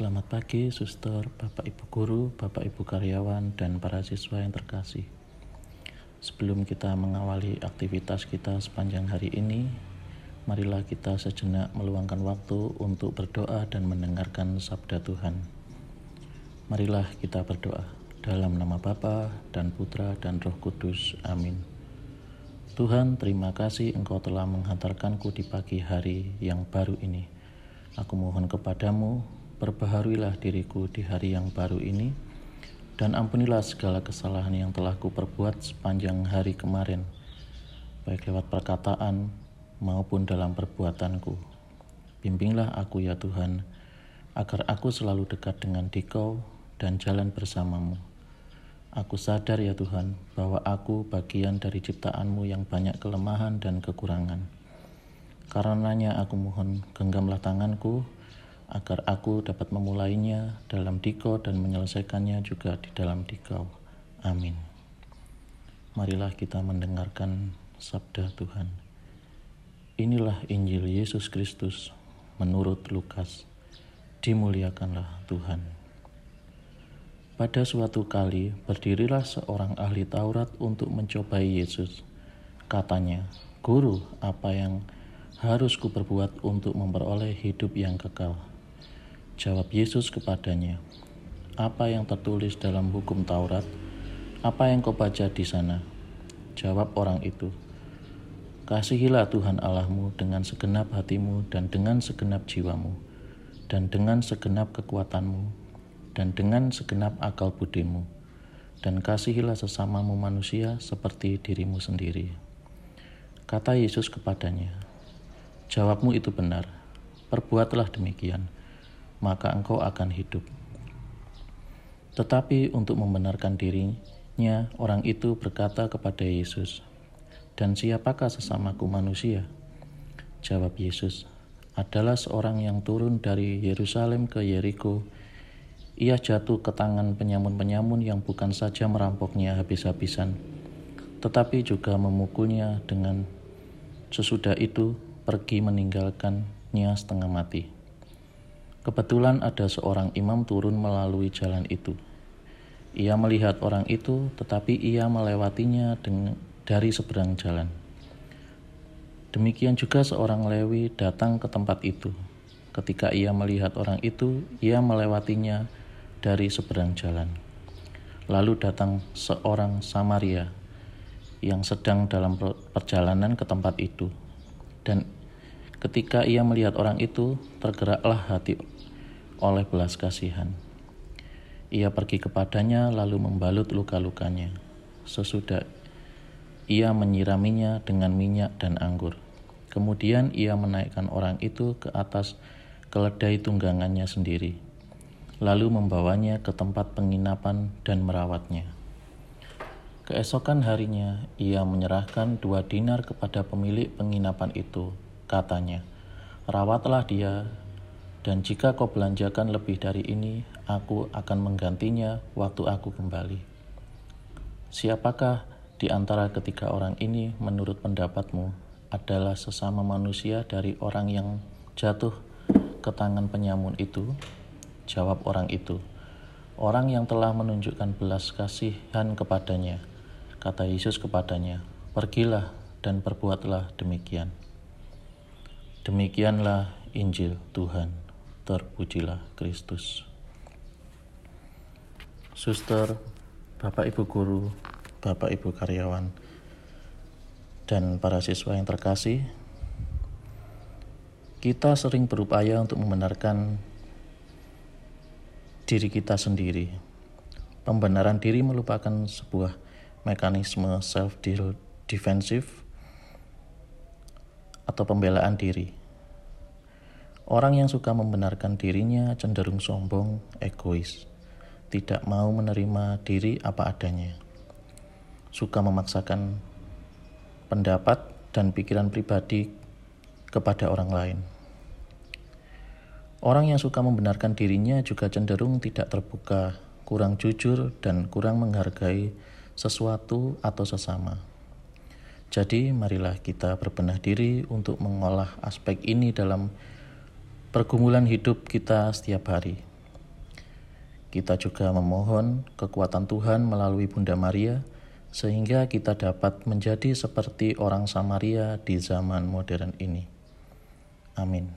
Selamat pagi, suster, bapak ibu guru, bapak ibu karyawan, dan para siswa yang terkasih. Sebelum kita mengawali aktivitas kita sepanjang hari ini, marilah kita sejenak meluangkan waktu untuk berdoa dan mendengarkan sabda Tuhan. Marilah kita berdoa dalam nama Bapa dan Putra dan Roh Kudus. Amin. Tuhan, terima kasih Engkau telah menghantarkanku di pagi hari yang baru ini. Aku mohon kepadamu Perbaharuilah diriku di hari yang baru ini, dan ampunilah segala kesalahan yang telah kuperbuat sepanjang hari kemarin, baik lewat perkataan maupun dalam perbuatanku. Bimbinglah aku ya Tuhan, agar aku selalu dekat dengan Dikau dan jalan bersamamu. Aku sadar ya Tuhan bahwa aku bagian dari ciptaanmu yang banyak kelemahan dan kekurangan. Karenanya aku mohon genggamlah tanganku agar aku dapat memulainya dalam dikau dan menyelesaikannya juga di dalam dikau. Amin. Marilah kita mendengarkan sabda Tuhan. Inilah Injil Yesus Kristus menurut Lukas. Dimuliakanlah Tuhan. Pada suatu kali berdirilah seorang ahli Taurat untuk mencobai Yesus. Katanya, "Guru, apa yang harus kuperbuat untuk memperoleh hidup yang kekal?" Jawab Yesus kepadanya, "Apa yang tertulis dalam hukum Taurat? Apa yang kau baca di sana?" Jawab orang itu, "Kasihilah Tuhan Allahmu dengan segenap hatimu dan dengan segenap jiwamu, dan dengan segenap kekuatanmu, dan dengan segenap akal budimu, dan kasihilah sesamamu manusia seperti dirimu sendiri." Kata Yesus kepadanya, "Jawabmu itu benar, perbuatlah demikian." Maka engkau akan hidup. Tetapi untuk membenarkan dirinya, orang itu berkata kepada Yesus, "Dan siapakah sesamaku manusia?" Jawab Yesus, "Adalah seorang yang turun dari Yerusalem ke Yeriko. Ia jatuh ke tangan penyamun-penyamun yang bukan saja merampoknya habis-habisan, tetapi juga memukulnya dengan sesudah itu pergi meninggalkannya setengah mati." Kebetulan ada seorang imam turun melalui jalan itu. Ia melihat orang itu, tetapi ia melewatinya dari seberang jalan. Demikian juga seorang Lewi datang ke tempat itu. Ketika ia melihat orang itu, ia melewatinya dari seberang jalan. Lalu datang seorang Samaria yang sedang dalam perjalanan ke tempat itu, dan Ketika ia melihat orang itu, tergeraklah hati oleh belas kasihan. Ia pergi kepadanya lalu membalut luka-lukanya. Sesudah ia menyiraminya dengan minyak dan anggur. Kemudian ia menaikkan orang itu ke atas keledai tunggangannya sendiri, lalu membawanya ke tempat penginapan dan merawatnya. Keesokan harinya, ia menyerahkan dua dinar kepada pemilik penginapan itu Katanya, rawatlah dia, dan jika kau belanjakan lebih dari ini, aku akan menggantinya waktu aku kembali. Siapakah di antara ketiga orang ini menurut pendapatmu adalah sesama manusia dari orang yang jatuh ke tangan penyamun itu? Jawab orang itu, orang yang telah menunjukkan belas kasihan kepadanya. Kata Yesus kepadanya, pergilah dan perbuatlah demikian. Demikianlah Injil Tuhan. Terpujilah Kristus. Suster, Bapak Ibu guru, Bapak Ibu karyawan, dan para siswa yang terkasih, kita sering berupaya untuk membenarkan diri kita sendiri. Pembenaran diri merupakan sebuah mekanisme self defensive atau pembelaan diri. Orang yang suka membenarkan dirinya cenderung sombong, egois, tidak mau menerima diri apa adanya, suka memaksakan pendapat dan pikiran pribadi kepada orang lain. Orang yang suka membenarkan dirinya juga cenderung tidak terbuka, kurang jujur, dan kurang menghargai sesuatu atau sesama. Jadi, marilah kita berbenah diri untuk mengolah aspek ini dalam pergumulan hidup kita setiap hari. Kita juga memohon kekuatan Tuhan melalui Bunda Maria, sehingga kita dapat menjadi seperti orang Samaria di zaman modern ini. Amin.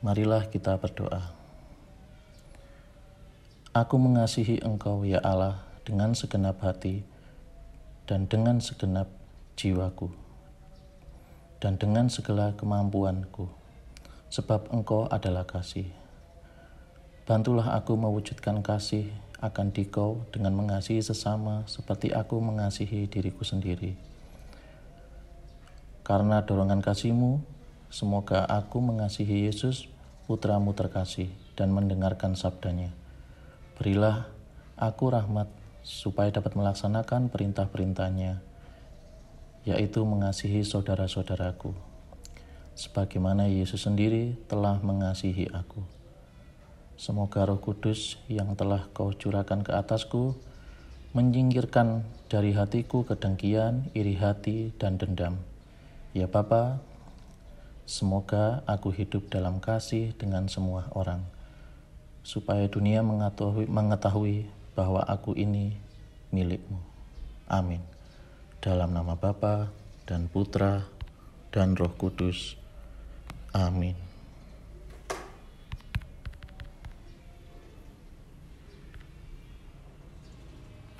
Marilah kita berdoa. Aku mengasihi Engkau, ya Allah, dengan segenap hati dan dengan segenap jiwaku, dan dengan segala kemampuanku, sebab Engkau adalah kasih. Bantulah aku mewujudkan kasih akan dikau dengan mengasihi sesama seperti aku mengasihi diriku sendiri. Karena dorongan kasihmu, semoga aku mengasihi Yesus, putramu terkasih, dan mendengarkan sabdanya. Berilah aku rahmat supaya dapat melaksanakan perintah-perintahnya, yaitu mengasihi saudara-saudaraku, sebagaimana Yesus sendiri telah mengasihi aku. Semoga Roh Kudus yang telah Kau curahkan ke atasku menyingkirkan dari hatiku kedengkian, iri hati, dan dendam. Ya Bapa, semoga aku hidup dalam kasih dengan semua orang, supaya dunia mengetahui, mengetahui bahwa aku ini milikmu. Amin. Dalam nama Bapa dan Putra dan Roh Kudus. Amin.